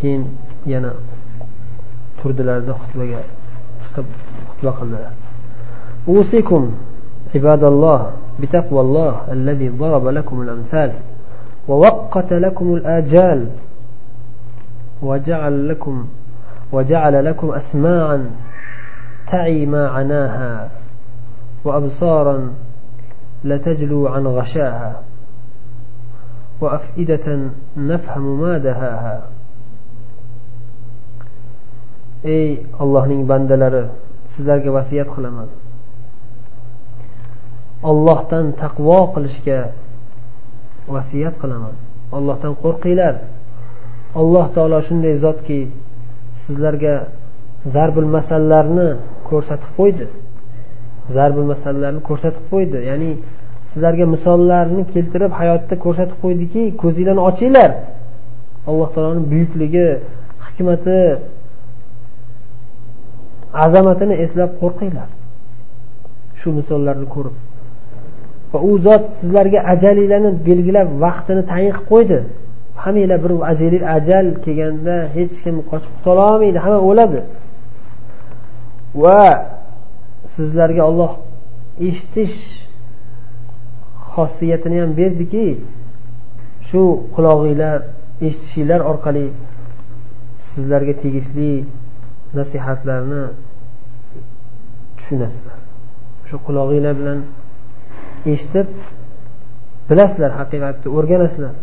keyin yana turdilarda xutbaga chiqib xutba qildilar أوصيكم عباد الله بتقوى الله الذي ضرب لكم الأمثال ووقت لكم الآجال وجعل لكم وجعل لكم أسماعا تعي ما عناها وأبصارا لتجلو عن غشاها. وأفئدة نفهم ما دهاها ey allohning bandalari sizlarga vasiyat qilaman ollohdan taqvo qilishga vasiyat qilaman ollohdan qo'rqinglar alloh taolo shunday zotki sizlarga zarbul masallarni ko'rsatib qo'ydi zarbul masallarni ko'rsatib qo'ydi ya'ni sizlarga misollarni keltirib hayotda ko'rsatib qo'ydiki ko'zinglarni ochinglar. Alloh taoloni buyukligi hikmati azamatini eslab qo'rqinglar. Shu misollarni ko'rib. Va u zot sizlarga ajalinglarni belgilab vaqtini tayin qilib qo'ydi. Hammanglar bir ajali ajal kelganda hech kim qochib qutulolmaydi hamma o'ladi. Va sizlarga olloh eshitish xosiyatini ham berdiki shu qulog'inglar eshitishinglar orqali sizlarga tegishli nasihatlarni tushunasizlar. Shu qulog'inglar bilan eshitib bilasizlar haqiqatni o'rganasizlar.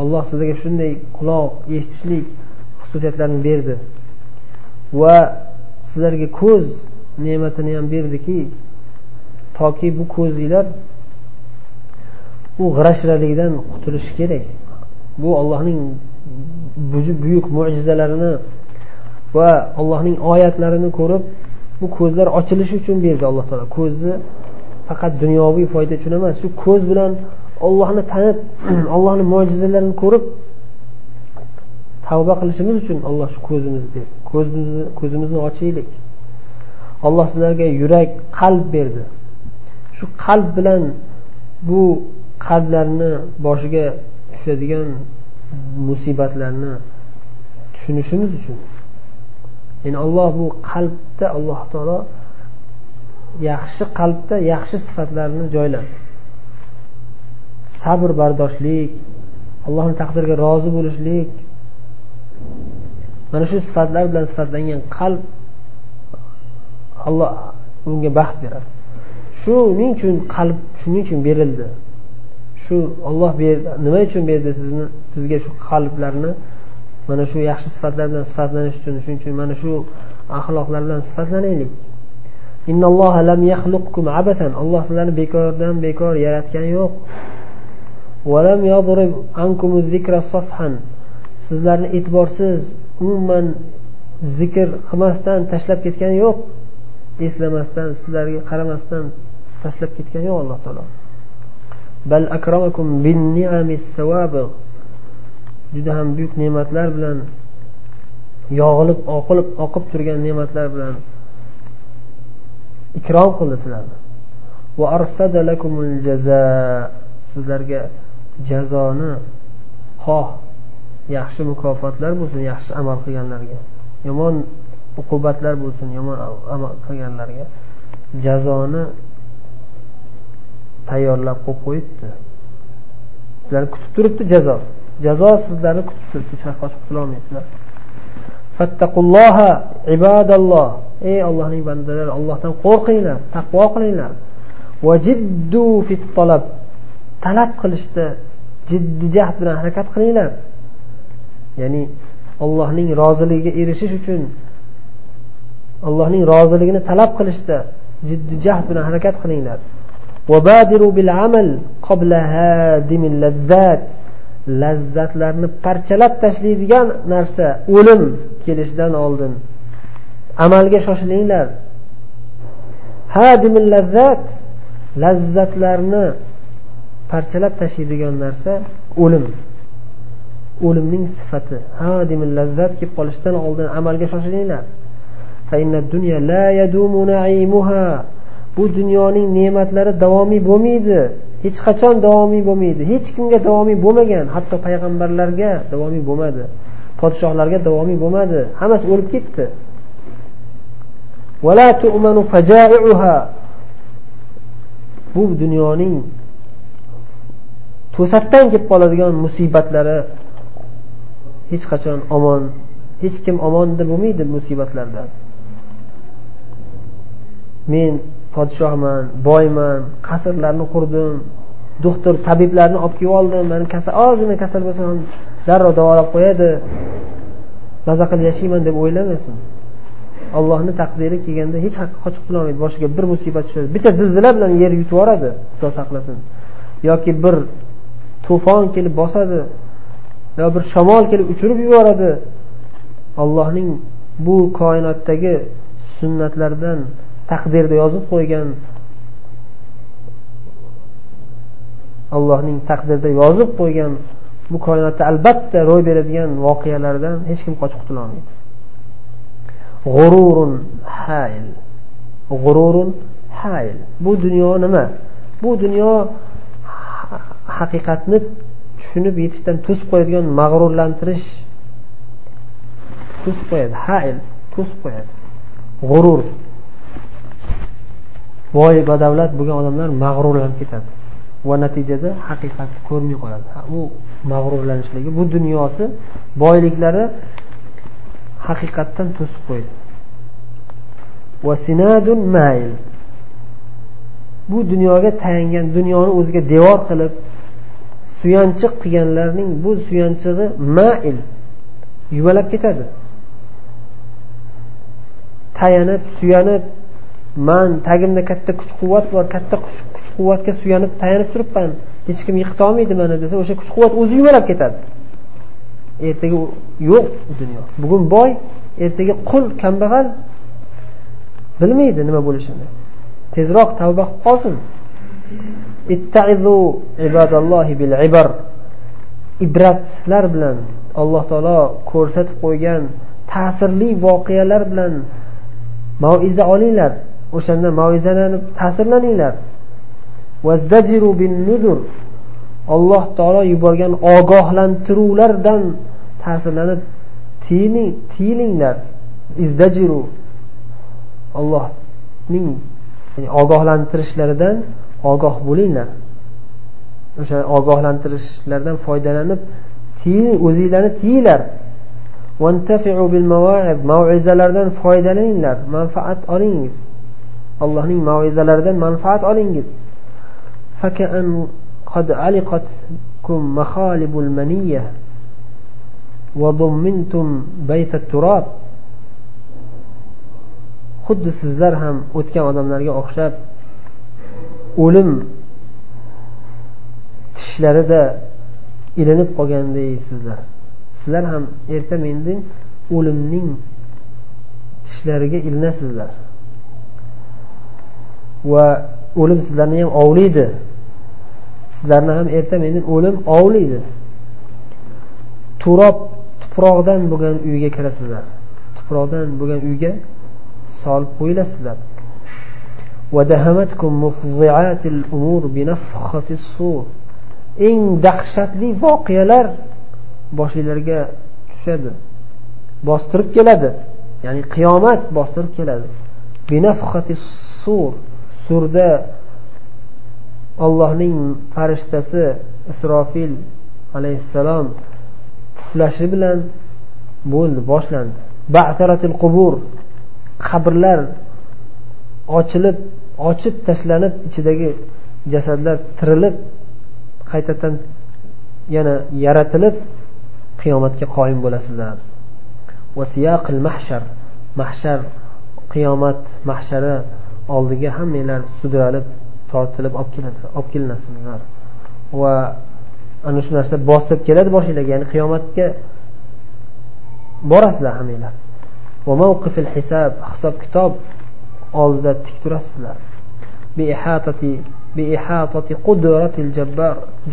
Alloh sizlarga shunday quloq eshitishlik xususiyatlarini berdi. Va sizlarga ko'z ne'matini ham berdiki toki bu ko'zinglar u g'irashralikdan qutulishi kerak. Bu ollohning buyuk mo'jizalarini va allohning oyatlarini ko'rib bu ko'zlar ochilishi uchun berdi alloh taolo. Ko'zni faqat dunyoviy foyda uchun emas shu ko'z bilan ollohni tanib ollohni mo'jizalarini ko'rib tavba qilishimiz uchun olloh shu ko'zimizni berdi. Ko'zimizni ko'zimizni ochaylik. Alloh sizlarga yurak qalb berdi. Shu qalb bilan bu qalblarni boshiga tushadigan musibatlarni tushunishimiz uchun. Ya'ni alloh bu qalbda alloh taolo yaxshi qalbda yaxshi sifatlarni joyladi. Sabr bardoshlik allohni taqdiriga rozi bo'lishlik. Mana shu sifatlar bilan sifatlangan qalb alloh unga baxt beradi. Shuning uchun qalb shuning uchun berildi. Shu olloh nima uchun berdi sizni bizga shu qalblarni? Mana shu yaxshi sifatlar bilan sifatlanish uchun shuning uchun mana shu axloqlar bilan sifatlanaylik. Alloh sizlarni bekordan bekor yaratgani yo'q. Sizlarni e'tiborsiz umuman zikr qilmasdan tashlab ketgani yo'q. Eslamasdan sizlarga qaramasdan tashlab ketgani yo'q alloh taolo. Bal akramakum bin juda ham buyuk ne'matlar bilan yog'ilib oqilib oqib turgan ne'matlar bilan ikrom qildi sizlarni sizlarga jazoni xoh yaxshi mukofotlar bo'lsin yaxshi amal qilganlarga. Yomon uqubatlar bo'lsin yomon amal qilganlarga. Jazoni tayyorlab qo'yib qo'yibdi. Sizlarni kutib turibdi jazo. Jazo sizlarni kutib turibdi. Hech qayerga qochib qutulolmaysizlar fattaqulloha ibadalloh. Ey ollohning bandalari ollohdan qo'rqinglar taqvo qilinglar. Vajiddu fit talab. Talab qilishda jiddiy jahd bilan harakat qilinglar. Ya'ni allohning roziligiga erishish uchun allohning roziligini talab qilishda jiddiy jahd bilan harakat qilinglar. وبادروا بالعمل قبل هادم اللذات lazzatlarni parchalab tashlaydigan narsa o'lim kelishidan oldin. Amalga shoshilinglar. Lazzat lazzatlarni parchalab tashlaydigan narsa o'lim. O'limning sifati lazzat kelib qolishidan oldin amalga shoshilinglar. Bu dunyoning ne'matlari davomiy bo'lmaydi. Hech qachon davomiy bo'lmaydi. Hech kimga davomiy bo'lmagan. Hatto payg'ambarlarga davomiy bo'lmadi. Podshohlarga davomiy bo'lmadi. Hammasi o'lib ketdi. Bu dunyoning to'satdan kelib qoladigan musibatlari hech qachon omon hech kim omonda bo'lmaydi musibatlardan men podshohman boyman qasrlarni qurdim doktor tabiblarni olib kelib oldim. Mani kasal ozgina kasal bo'lsa ham darrov davolab qo'yadi. Maza qilib yashayman deb o'ylamasin. Allohni taqdiri kelganda hech haqqa qochib qutulolmaydi boshiga bir musibat tushadi. Bitta zilzila bilan yer yutib yuboradi. Xudo saqlasin. Yoki bir to'fon kelib bosadi. Yo bir shamol kelib uchirib yuboradi. Allohning bu koinotdagi sunnatlardan taqdirda yozib qo'ygan. Allohning taqdirda yozib qo'ygan bu koinotda albatta ro'y beradigan voqealardan hech kim qochib qutulolmaydi. G'ururun hayl. G'ururun hayl. Bu dunyo nima? Bu dunyo haqiqatni tushunib yetishdan to'sib qo'yadigan mag'rurlantirish to'sib qo'yadi. Hayl. To'sib qo'yadi. G'urur. Boy badavlat bo'lgan odamlar mag'rurlanib ketadi. Va natijada haqiqatni ko'rmay qoladi. U mag'rurlanishligi bu dunyosi boyliklari haqiqatdan to'sib qo'ydi. Mail bu dunyoga tayangan dunyoni o'ziga devor qilib suyanchiq qilganlarning bu suyanchig'i mail yuvalab ketadi. Tayanib suyanib man tagimda katta kuch quvvat bor katta kuch quvvatga suyanib tayanib turibman hech kim yiqitolmaydi mani desa o'sha kuch quvvat o'zi yumalab ketadi. Ertaga yo'q u dunyo. Bugun boy ertaga qul kambag'al bilmaydi nima bo'lishini. Tezroq tavba qilib qolsin. Ibratlar bilan alloh taolo ko'rsatib qo'ygan ta'sirli voqealar bilan maiza olinglar. O'shanda mavizalanib ta'sirlaninglar. Alloh taolo yuborgan ogohlantiruvlardan ta'sirlanib tiyilinglar. Izdajiru. Allohning ogohlantirishlaridan ogoh bo'linglar. O'sha ogohlantirishlardan foydalanib o'zinglarni tiyinglar. Mav'izalardan foydalaninglar. Manfaat olingiz. allohning mavizalaridan manfaat olingiz قد علقتكم مخالب المنية وضمنتم بيت التراب xuddi sizlar ham o'tgan odamlarga o'xshab o'lim tishlarida ilinib qolgandaysizlar sizlar ham erta mendin o'limning tishlariga ilinasizlar Va o'lim sizlarni ham ovlaydi sizlarni ham erta mendan o'lim ovlaydi turob tuproqdan bo'lgan uyga kirasizlar. Tuproqdan bo'lgan uyga solib qo'yilasizlar. Eng dahshatli voqealar boshinglarga tushadi. Bostirib keladi. Ya'ni qiyomat bostirib keladi. Surda ollohning farishtasi isrofil alayhissalom puflashi bilan bo'ldi boshlandi. Bataratil qubur qabrlar ochilib ochib tashlanib ichidagi jasadlar tirilib qaytadan yana yaratilib qiyomatga qoyim bo'lasizlar. Mahshar mahshar qiyomat mahshari oldiga hammanglar sudralib tortilib olib kelinasizlar. Va ana shu narsa bosib keladi boshinglarga ya'ni qiyomatga borasizlar hammanglar hisob hisob kitob oldida tik turasizlar.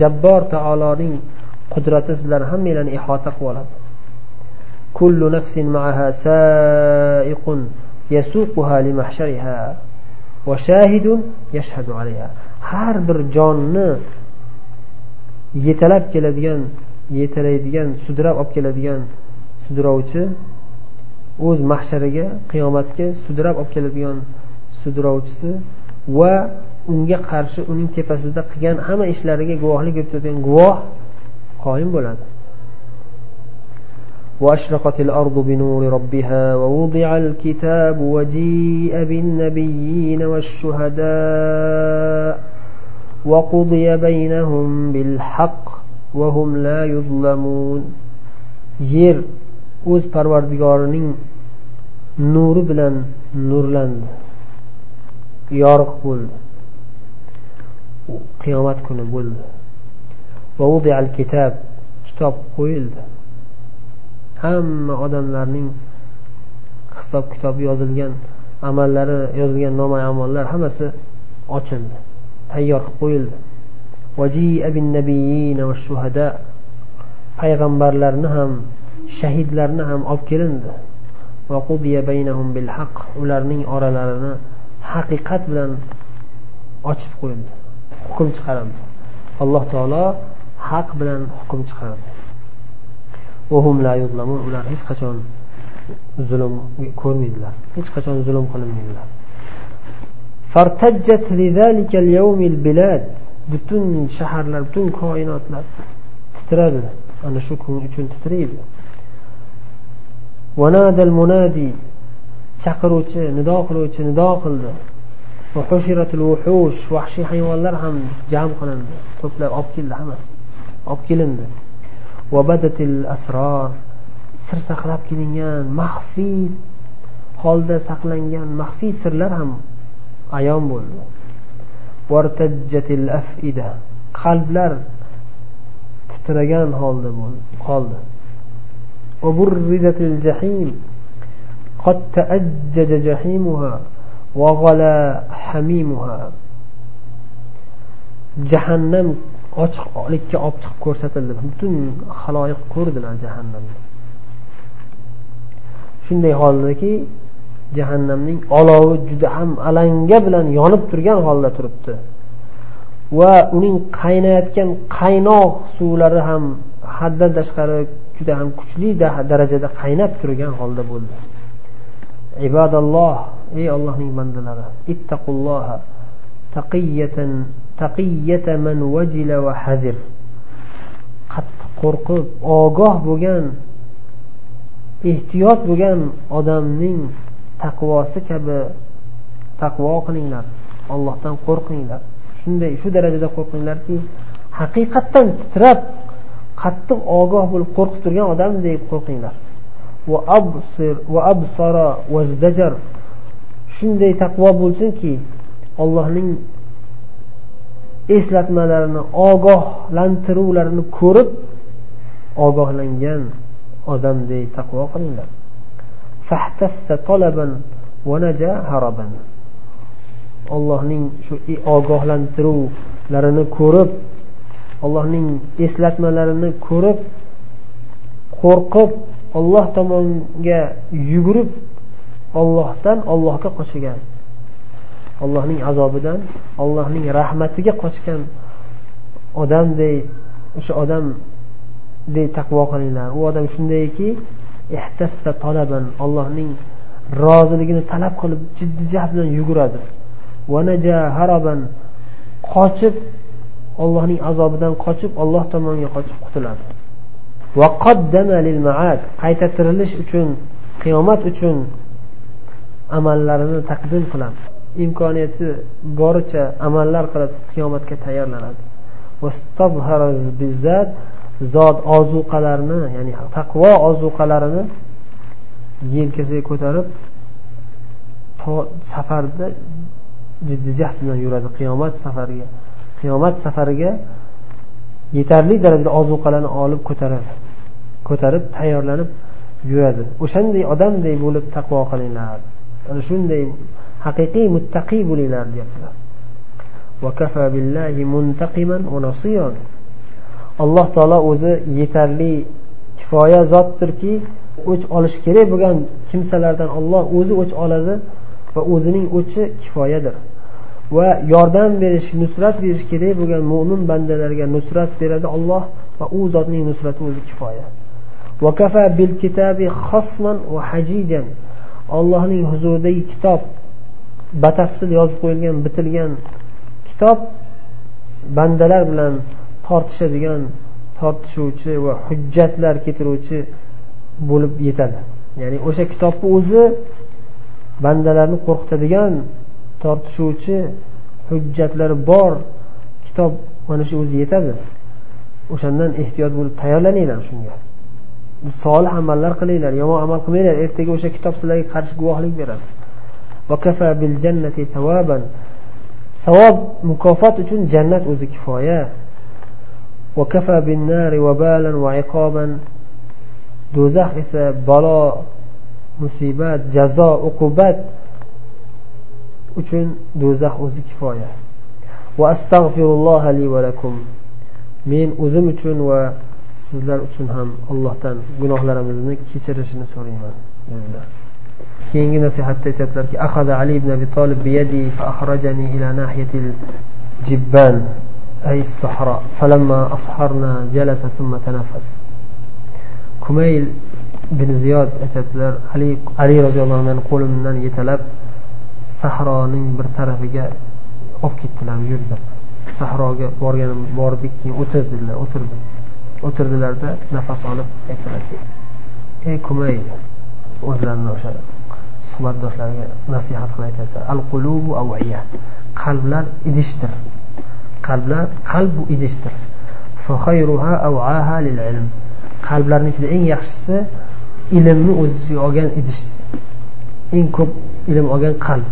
Jabbor taoloning qudrati sizlarni hammanglarni ihota qilib oladi. Kullu nafsin ma'aha sa'iqun yasuquha li mahshariha. va har bir jonni yetalab keladigan yetalaydigan sudrab olib keladigan sudrovchi o'z mahshariga qiyomatga sudrab olib keladigan sudrovchisi va unga qarshi uning tepasida qilgan hamma ishlariga guvohlik berib turadigan guvoh qoyim bo'ladi. وأشرقت الأرض بنور ربها ووضع الكتاب وجيء بالنبيين والشهداء وقضي بينهم بالحق وهم لا يظلمون. ير أوز پروردگارنين نور بلن نورلند يارق بولد قيامت كن بولد ووضع الكتاب كتاب قويلد hamma odamlarning hisob kitobi yozilgan amallari yozilgan noma amallar hammasi ochildi tayyor qilib qo'yildi. Payg'ambarlarni ham shahidlarni ham olib kelindi. Ularning oralarini haqiqat bilan ochib qo'yildi hukm chiqarildi alloh taolo haq bilan hukm chiqardi. Ular hech qachon zulm ko'rmaydilar. Hech qachon zulm qilinmaydilar. Butun shaharlar butun koinotlar titradi. Ana shu kun uchun titraydi. Munadi. Chaqiruvchi nido qiluvchi nido qildi. Vahshiy hayvonlar ham jam qilindi. To'plab olib keldi hammasi. Olib kelindi. asror sir saqlab kelingan maxfiy holda saqlangan maxfiy sirlar ham ayon bo'ldi qalblar titragan holda qoldi قد تأجج جحيمها وغلا حميمها jahannam ochiqlikka olib chiqib ko'rsatildi. Butun haloyiq ko'rdilar jahannamni. Shunday holdaki jahannamning olovi juda ham alanga bilan yonib turgan holda turibdi. Va uning qaynayotgan qaynoq suvlari ham haddan tashqari juda ham kuchli darajada qaynab turgan holda bo'ldi. Ibadalloh ey ollohning bandalari ittaqulloha taqiyatan taqiyata man vajila va hazir. Qattiq qo'rqib ogoh bo'lgan ehtiyot bo'lgan odamning taqvosi kabi taqvo qilinglar. Ollohdan qo'rqinglar. Shunday shu darajada qo'rqinglarki haqiqatdan titrab qattiq ogoh bo'lib qo'rqib turgan odamdek qo'rqinglar. Shunday taqvo bo'lsinki ollohning eslatmalarini ogohlantiruvlarini ko'rib ogohlangan odamdek taqvo qilinglar. Ollohning shu ogohlantiruvlarini ko'rib allohning eslatmalarini ko'rib qo'rqib olloh tomonga yugurib ollohdan ollohga qochgan allohning azobidan allohning rahmatiga qochgan odamday o'sha odamdek taqvo qilinglar. U odam shundayki allohning roziligini talab qilib jiddiy jahd bilan yuguradi. Qochib ollohning azobidan qochib olloh tomonga qochib qutuladi qayta tirilish uchun qiyomat uchun amallarini taqdim qiladi. Imkoniyati boricha amallar qilib qiyomatga tayyorlanadi. Zot ozuqalarini ya'ni taqvo ozuqalarini yelkasiga ko'tarib safarda jiddiy jahd bilan yuradi qiyomat safariga. Qiyomat safariga yetarli darajada ozuqalarni olib ko'taradi ko'tarib tayyorlanib yuradi. O'shanday odamday bo'lib taqvo qilinglar. Ana shunday haqiqiy muttaqiy bo'linglar deyaptilar. Alloh taolo o'zi yetarli kifoya zotdirki o'ch olish kerak bo'lgan kimsalardan olloh o'zi o'ch oladi va o'zining o'chi kifoyadir. Va yordam berish nusrat berish kerak bo'lgan mo'min bandalarga nusrat beradi olloh va u zotning nusrati o'zi kifoya. Allohning huzuridagi kitob batafsil yozib qo'yilgan bitilgan kitob bandalar bilan tortishadigan tortishuvchi va hujjatlar keltiruvchi bo'lib yetadi. Ya'ni o'sha kitobni o'zi bandalarni qo'rqitadigan tortishuvchi hujjatlari bor kitob mana shu o'zi yetadi. O'shandan ehtiyot bo'lib tayyorlaninglar shunga. Solih amallar qilinglar yomon amal qilmanglar ertaga o'sha kitob sizlarga qarshi guvohlik beradi. Savob mukofot uchun jannat o'zi kifoya do'zax esa balo musibat jazo uqubat uchun do'zax o'zi kifoya va astag'firulloh li va lakum men o'zim uchun va sizlar uchun ham allohdan gunohlarimizni kechirishini so'rayman dedilar keyingi nasihatda aytyaptilarki ahada ali ibn abi tolib biyadi فأخرجني إلى ناحية الجبان أي الصحراء فلما أصحرنا جلس ثم تنفس kumayl bin ziyod aytyaptilar ali ali roziyallohu anhu qo'limdan yetalab sahroning bir tarafiga olib ketdilar yurdi sahroga borganim bordik keyin o'tirdilar o'tirdim o'tirdilarda nafas olib aytdilarki ey kumay o'zlarini o'sha suhbatdoshlariga nasihat qilib aytyaptilar al qulubu aviya qalblar idishdir. Qalblar qalb bu idishdir qalblarni ichida eng yaxshisi ilmni o'z ichiga olgan idish eng ko'p ilm olgan qalb.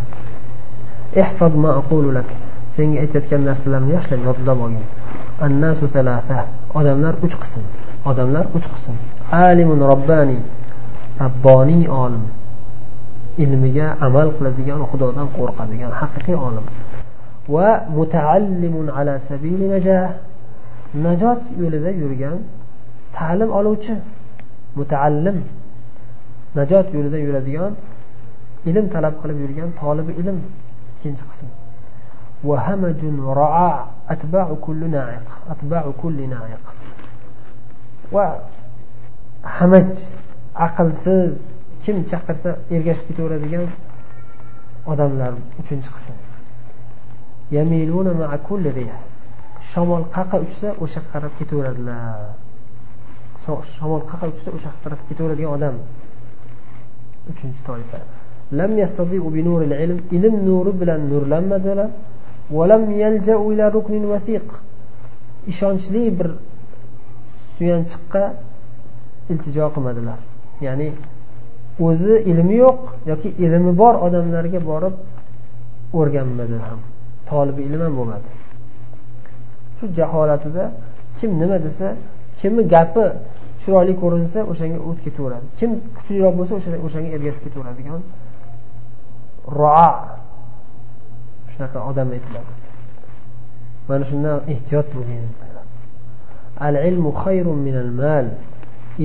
Senga aytayotgan narsalarimni yaxshilab yodlab olgin annasu talata odamlar uch qism. Odamlar uch qism. Alimun robbani. Rabboniy olim. Ilmiga amal qiladigan xudodan qo'rqadigan haqiqiy olim va mutaallimun ala sabili najah najot yo'lida yurgan ta'lim oluvchi mutaallim najot yo'lida yuradigan ilm talab qilib yurgan tolibi ilm ikkinchi qism وهمج رعاع أتباع كل ناعق أتباع كل ناعق وهمج aqlsiz kim chaqirsa ergashib ketaveradigan odamlar uchinchi qism. Shamol qaqa uchsa o'sha qarab ketaveradilar. Shamol qaqa uchsa o'sha taraf ketaveradigan odam. Uchinchi toifa. Lam ilm. Ilm nuri bilan nurlanmadilar. Ishonchli bir suyanchiqqa iltijo qilmadilar. Ya'ni o'zi ilmi yo'q yoki ilmi bor odamlarga borib o'rganmadi ham. Tolibi ilm ham bo'lmadi. Shu jaholatida kim nima desa kimni gapi chiroyli ko'rinsa o'shanga o'tib ketaveradi. Kim kuchliroq bo'lsa o'shanga ergashib ketaveradigan roa. Shunaqa odam aytiladi. Mana shundan ehtiyot bo'ling al ilmu xayrun minal mal.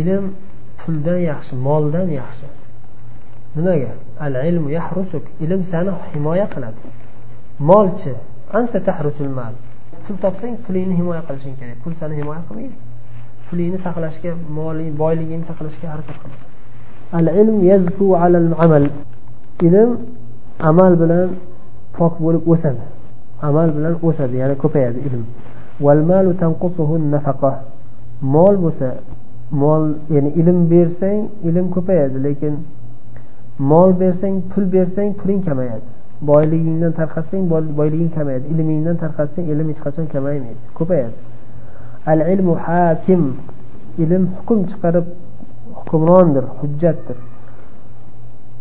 Ilm puldan yaxshi moldan yaxshi. Nimaga? Al ilmu yahrusuk. Ilm seni himoya qiladi. Molchi anta tahrusul mal. Pul topsang pulingni himoya qilishing kerak. Pul seni himoya qilmaydi. Pulingni saqlashga moling boyligingni saqlashga harakat qilasan. Al ilm yazku alal amal. Ilm amal bilan pok bo'lib o'sadi. Amal bilan o'sadi ya'ni ko'payadi ilm. Mol bo'lsa mol ya'ni ilm bersang ilm ko'payadi lekin mol bersang pul bersang puling kamayadi. Boyligingdan tarqatsang boyliging kamayadi. Ilmingdan tarqatsang ilm hech qachon kamaymaydi ko'payadi. Al ilmu hakim. Ilm hukm chiqarib hukmrondir hujjatdir.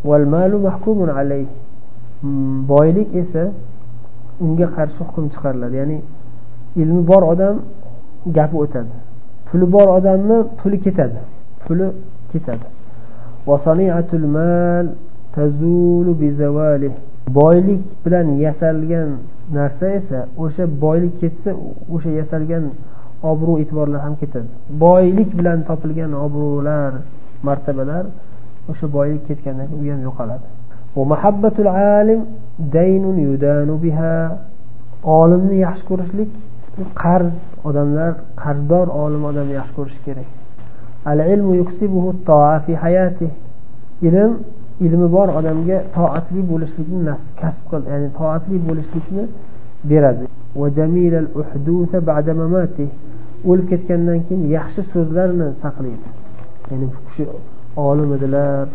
Malu mahkumun alayh. Boylik esa unga qarshi hukm chiqariladi. Ya'ni ilmi bor odam gapi o'tadi. Puli bor odamni puli ketadi. Puli ketadi. boylik bilan yasalgan narsa esa o'sha boylik ketsa o'sha yasalgan obro' e'tiborlar ham ketadi. Boylik bilan topilgan obro'lar martabalar o'sha boylik ketgandan keyin u ham yo'qoladi. Olimni yaxshi ko'rishlik qarz odamlar qarzdor olim odamni yaxshi ko'rishi kerak. Al ilmu yuksibuhu fi hayati ilm ilmi bor odamga toatli bo'lishlikni kasb qil ya'ni toatli bo'lishlikni beradi. O'lib ketgandan keyin yaxshi so'zlarni saqlaydi. Ya'ni bu kishi olim edilar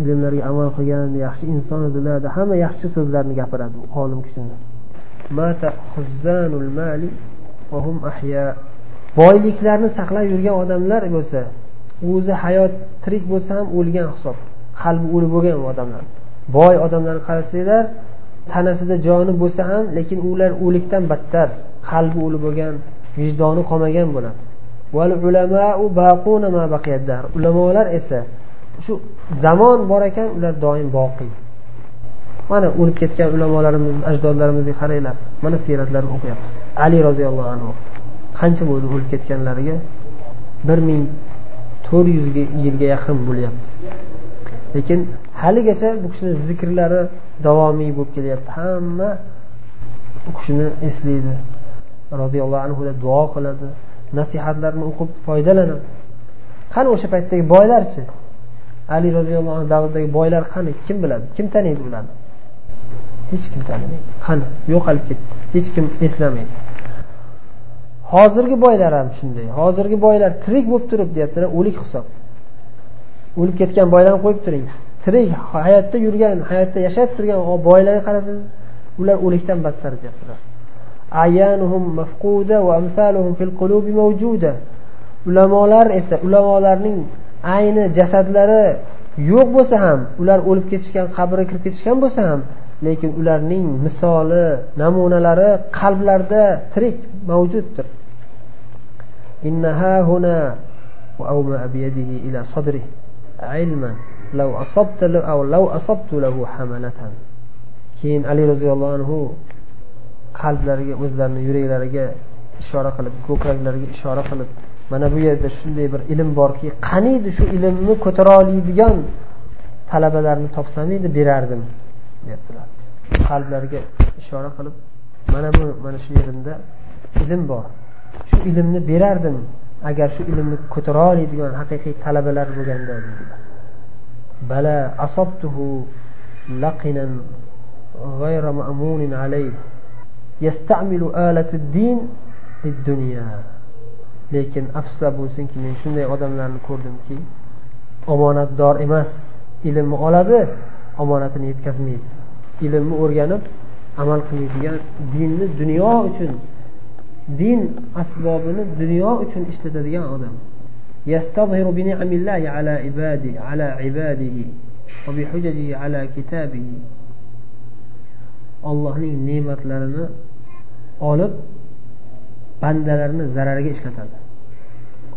ilmlarga amal qilgan yaxshi inson edilar hamma yaxshi so'zlarni gapiradi olim kishini. Boyliklarni saqlab yurgan odamlar bo'lsa o'zi hayot tirik bo'lsa ham o'lgan hisob qalbi o'lib bo'lgan odamlar. Boy odamlarni qarasanglar tanasida joni bo'lsa ham lekin ular o'likdan battar qalbi o'lib bo'lgan vijdoni qolmagan bo'ladi. Ulamolar esa shu zamon bor ekan ular doim boqiy. Mana o'lib ketgan ulamolarimiz ajdodlarimizga qaranglar mana siyratlarni o'qiyapmiz. Ali roziyallohu anhu. Qancha bo'ldi o'lib ketganlariga? Bir ming to'rt yuz yilga yaqin bo'lyapti. Lekin haligacha bu kishini zikrlari davomiy bo'lib kelyapti. Hamma u kishini eslaydi roziyallohu anhu duo qiladi nasihatlarini o'qib foydalanadi. Qani o'sha paytdagi boylarchi? Ali roziyallohu anhu davridagi boylar qani? Kim biladi? Kim taniydi ularni? Hech kim tanimaydi qani? Yo'qolib ketdi. Hech kim eslamaydi. Hozirgi boylar ham shunday. Hozirgi boylar tirik bo'lib turib deyaptilar o'lik hisob. O'lib ketgan boylarni qo'yib turing. Tirik hayotda yurgan hayotda yashab turgan boylarga qarasangiz ular o'likdan battar deyaptilar. Ulamolar esa ulamolarning ayni jasadlari yo'q bo'lsa ham ular o'lib ketishgan qabrga kirib ketishgan bo'lsa ham lekin ularning misoli namunalari qalblarda tirik mavjuddir. Keyin ali roziyallohu anhu qalblariga o'zlarini yuraklariga ishora qilib ko'kraklariga ishora qilib mana bu yerda shunday bir ilm borki qaniydi shu ilmni ko'tara oladigan talabalarni topsam edi berardim. deyaptilar qalblariga ishora qilib mana bu mana shu yerimda ilm bor shu ilmni berardim agar shu ilmni ko'tara oladigan haqiqiy talabalar bo'lganda deydilar bala asobtuhu laqinan غير مأمون عليه يستعمل آلة الدين للدنيا lekin afsuslar bo'lsinki men shunday odamlarni ko'rdimki omonatdor emas ilmni oladi omonatini yetkazmaydi ilmni o'rganib amal qilmaydigan dinni dunyo uchun din asbobini dunyo uchun ishlatadigan odam يستظهر بنعم الله على عباده على عباده وبحججه على كتابه ollohning ne'matlarini olib bandalarni zarariga ishlatadi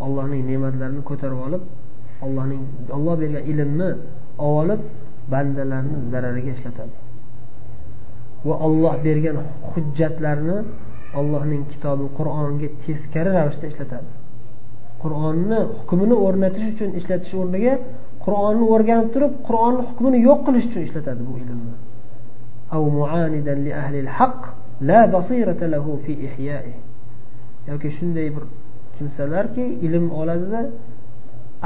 ollohning ne'matlarini ko'tarib olib ollohning olloh bergan ilmni olib bandalarni zarariga ishlatadi Va olloh bergan hujjatlarni ollohning kitobi qur'onga teskari ravishda ishlatadi. Qur'onni hukmini o'rnatish uchun ishlatish o'rniga qur'onni o'rganib turib qur'onni hukmini yo'q qilish uchun ishlatadi bu ilmni. Yoki shunday bir kimsalarki ilm oladida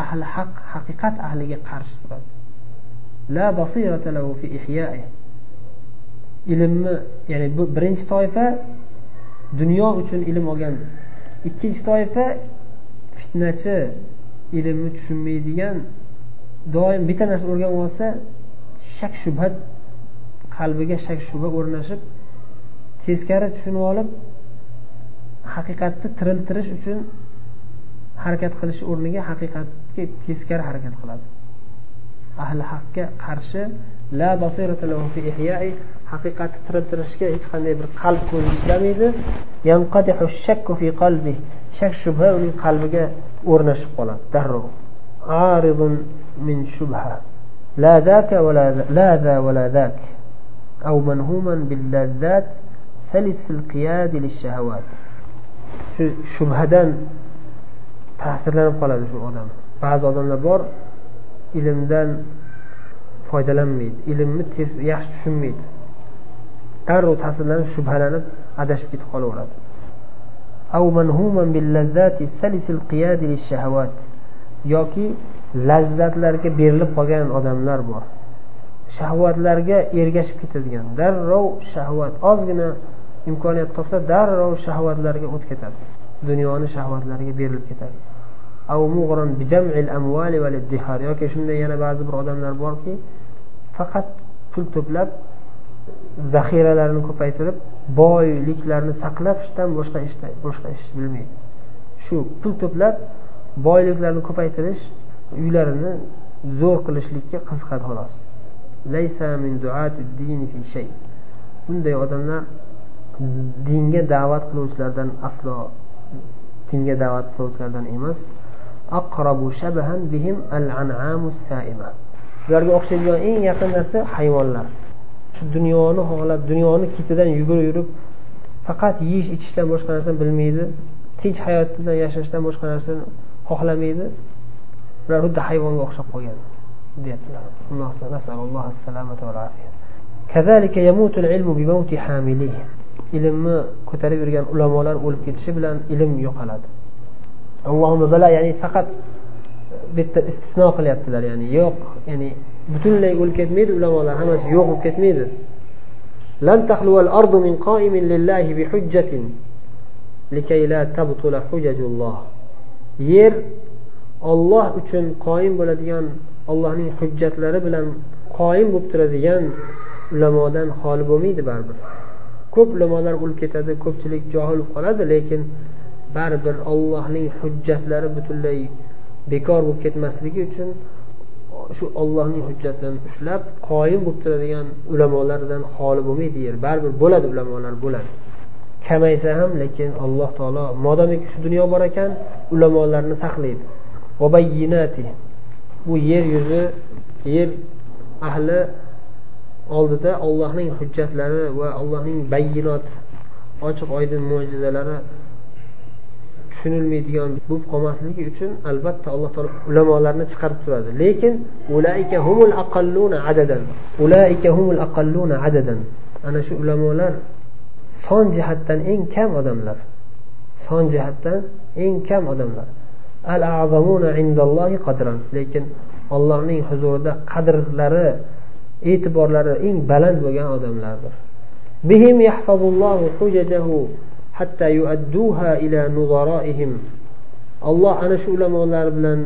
ahli haq haqiqat ahliga qarshi turadi. La basirata lahu fi ihya'i ilmni ya'ni bu birinchi toifa dunyo uchun ilm olgan. Ikkinchi toifa fitnachi ilmni tushunmaydigan doim bitta narsa o'rganib olsa shak shubhat qalbiga shak shubha o'rnashib teskari tushunib olib haqiqatni tiriltirish uchun harakat qilish o'rniga haqiqatga teskari harakat qiladi. Ahli haqqa qarshi la haqiqatni tiriltirishga hech qanday bir qalb ko'zi ishlamaydi shak shubha uning qalbiga o'rnashib qoladi darrov min shubha لا ذاك ولا لا ذا ولا ذاك أو منهوما باللذات سلس القياد للشهوات shu shubhadan ta'sirlanib qoladi shu odam ba'zi odamlar bor ilmdan foydalanmaydi ilmni yaxshi tushunmaydi darrov ta'sirlanib shubhalanib adashib ketib qolaveradi. Yoki lazzatlarga berilib qolgan odamlar bor. Shahvatlarga ergashib ketadigan darrov shahvat ozgina imkoniyat topsa darrov shahvatlarga o'tib ketadi dunyoni shahvatlariga berilib ketadi. Yoki shunday yana ba'zi bir odamlar borki faqat pul to'plab zaxiralarini ko'paytirib boyliklarni saqlashdan boshqa ish boshqa ish bilmaydi. Shu pul to'plab boyliklarni ko'paytirish uylarini zo'r qilishlikka qiziqadi xolos. Bunday odamlar dinga da'vat qiluvchilardan aslo dinga da'vat qiluvchilardan emas. Ularga o'xshaydigan eng yaqin narsa hayvonlar. Shu dunyoni xohlab dunyoni ketidan yugurib yurib faqat yeyish ichishdan boshqa narsani bilmaydi tinch hayot bilan yashashdan boshqa narsani xohlamaydi ular xuddi hayvonga o'xshab qolgan deyaptilar. Ilmni ko'tarib yurgan ulamolar o'lib ketishi bilan ilm yo'qoladi. Allohumma bala ya'ni faqat e, bitta istisno qilyaptilar ya'ni yo'q ya'ni butunlay o'lib ketmaydi ulamolar hammasi yo'q bo'lib ketmaydi لن تخلو الأرض من قائم لله بحجة لكي لا تبطل حجج الله yer olloh uchun qoyim bo'ladigan ollohning hujjatlari bilan qoyim bo'lib turadigan ulamodan xoli bo'lmaydi baribir ko'p ulamolar o'lib ketadi ko'pchilik johil bo'lib qoladi lekin baribir ollohning hujjatlari butunlay bekor bo'lib ketmasligi uchun shu ollohning hujjatini ushlab qoyim bo'lib turadigan ulamolardan xoli bo'lmaydi yer. Baribir bo'ladi ulamolar bo'ladi. Kamaysa ham lekin alloh taolo modomiki shu dunyo bor ekan ulamolarni saqlaydi. Bu yer yuzi yer ahli oldida ollohning hujjatlari va allohning bayinot ochiq oydin mo'jizalari tushunilmaydigan bo'lib qolmasligi uchun albatta alloh taolo ulamolarni chiqarib turadi. Lekin ulaika humul aqalluna adadan. Ulaika humul aqalluna adadan. Ana shu ulamolar son jihatdan eng kam odamlar. Son jihatdan eng kam odamlar. Al azamuna indallohi qadran. Lekin ollohning huzurida qadrlari e'tiborlari eng baland bo'lgan odamlardir. Bihim yahfazullohu hujajahu. Hatta yuadduha ila nuzaraihim. Alloh ana shu ulamolar bilan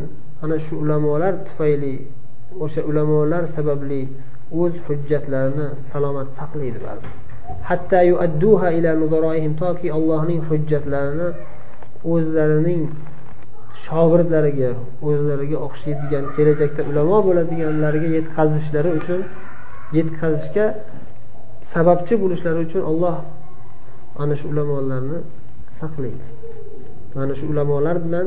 ana shu ulamolar tufayli o'sha ulamolar sababli o'z hujjatlarini salomat saqlaydi hatta yuadduha ila nuzaraihim toki allohning hujjatlarini o'zlarining shogirdlariga o'zlariga o'xshaydigan kelajakda ulamo bo'ladiganlarga yetkazishlari uchun yetkazishga sababchi bo'lishlari uchun olloh ana shu ulamolarni saqlaydi mana shu ulamolar bilan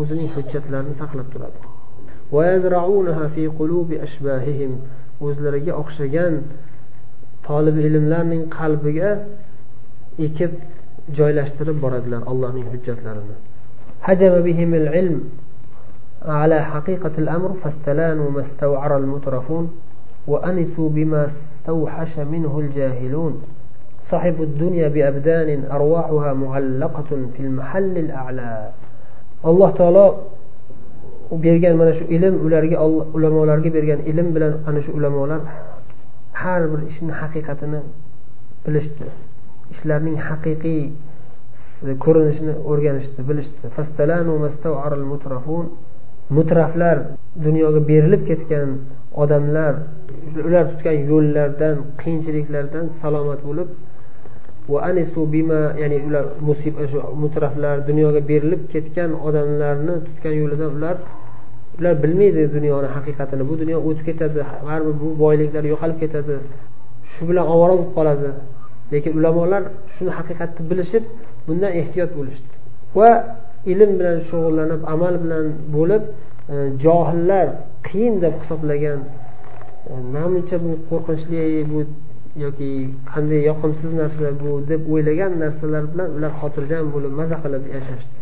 o'zining hujjatlarini saqlab turadi o'zlariga o'xshagan tolib ilmlarning qalbiga ekib joylashtirib boradilar allohning hujjatlarini هجم بهم العلم على حقيقة الأمر فاستلانوا ما استوعر المترفون وأنسوا بما استوحش منه الجاهلون صاحب الدنيا بأبدان أرواحها معلقة في المحل الأعلى alloh taolo bergan mana shu ilm ularga ulamolarga bergan ilm bilan ana shu ulamolar har bir ishni haqiqatini bilishdi ishlarning haqiqiy ko'rinishini o'rganishdi bilishdi mutraflar dunyoga berilib ketgan odamlar ular tutgan yo'llardan qiyinchiliklardan salomat bo'lib ya'ni ular musibat shu mutraflar dunyoga berilib ketgan odamlarni tutgan yo'lida ular ular bilmaydi dunyoni haqiqatini. Bu dunyo o'tib ketadi baribir bu boyliklar yo'qolib ketadi. Shu bilan ovora bo'lib qoladi. Lekin ulamolar shuni haqiqatni bilishib bundan ehtiyot bo'lishdi. Va ilm bilan shug'ullanib amal bilan bo'lib e, johillar qiyin deb hisoblagan e, namuncha bu qo'rqinchli bu yoki qanday yoqimsiz narsalar bu deb o'ylagan narsalar bilan ular xotirjam bo'lib maza qilib yashashdi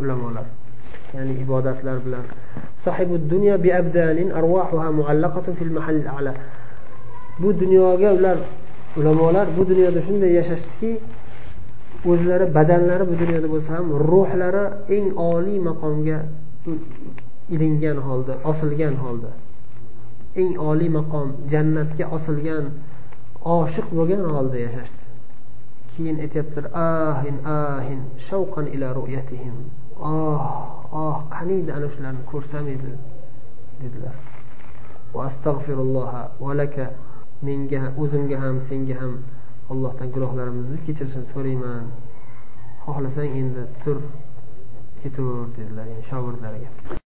ulamolar ya'ni ibodatlar bilan. Dunyo bu dunyoga ular ulamolar bu dunyoda shunday yashashdiki o'zlari badanlari bu dunyoda bo'lsa ham ruhlari eng oliy maqomga ilingan holda osilgan holda. Eng oliy maqom jannatga osilgan oshiq bo'lgan holda yashashdi. Keyin aytyaptilar ahin ahin shavqan ila ru'yatihim. Oh oh qaniydi ana shularni ko'rsam edi dedilar. Va astag'firulloh valaka menga o'zimga ham senga ham allohdan gunohlarimizni kechirishini so'rayman. Xohlasang endi tur ketaver dedilar shogirdlariga.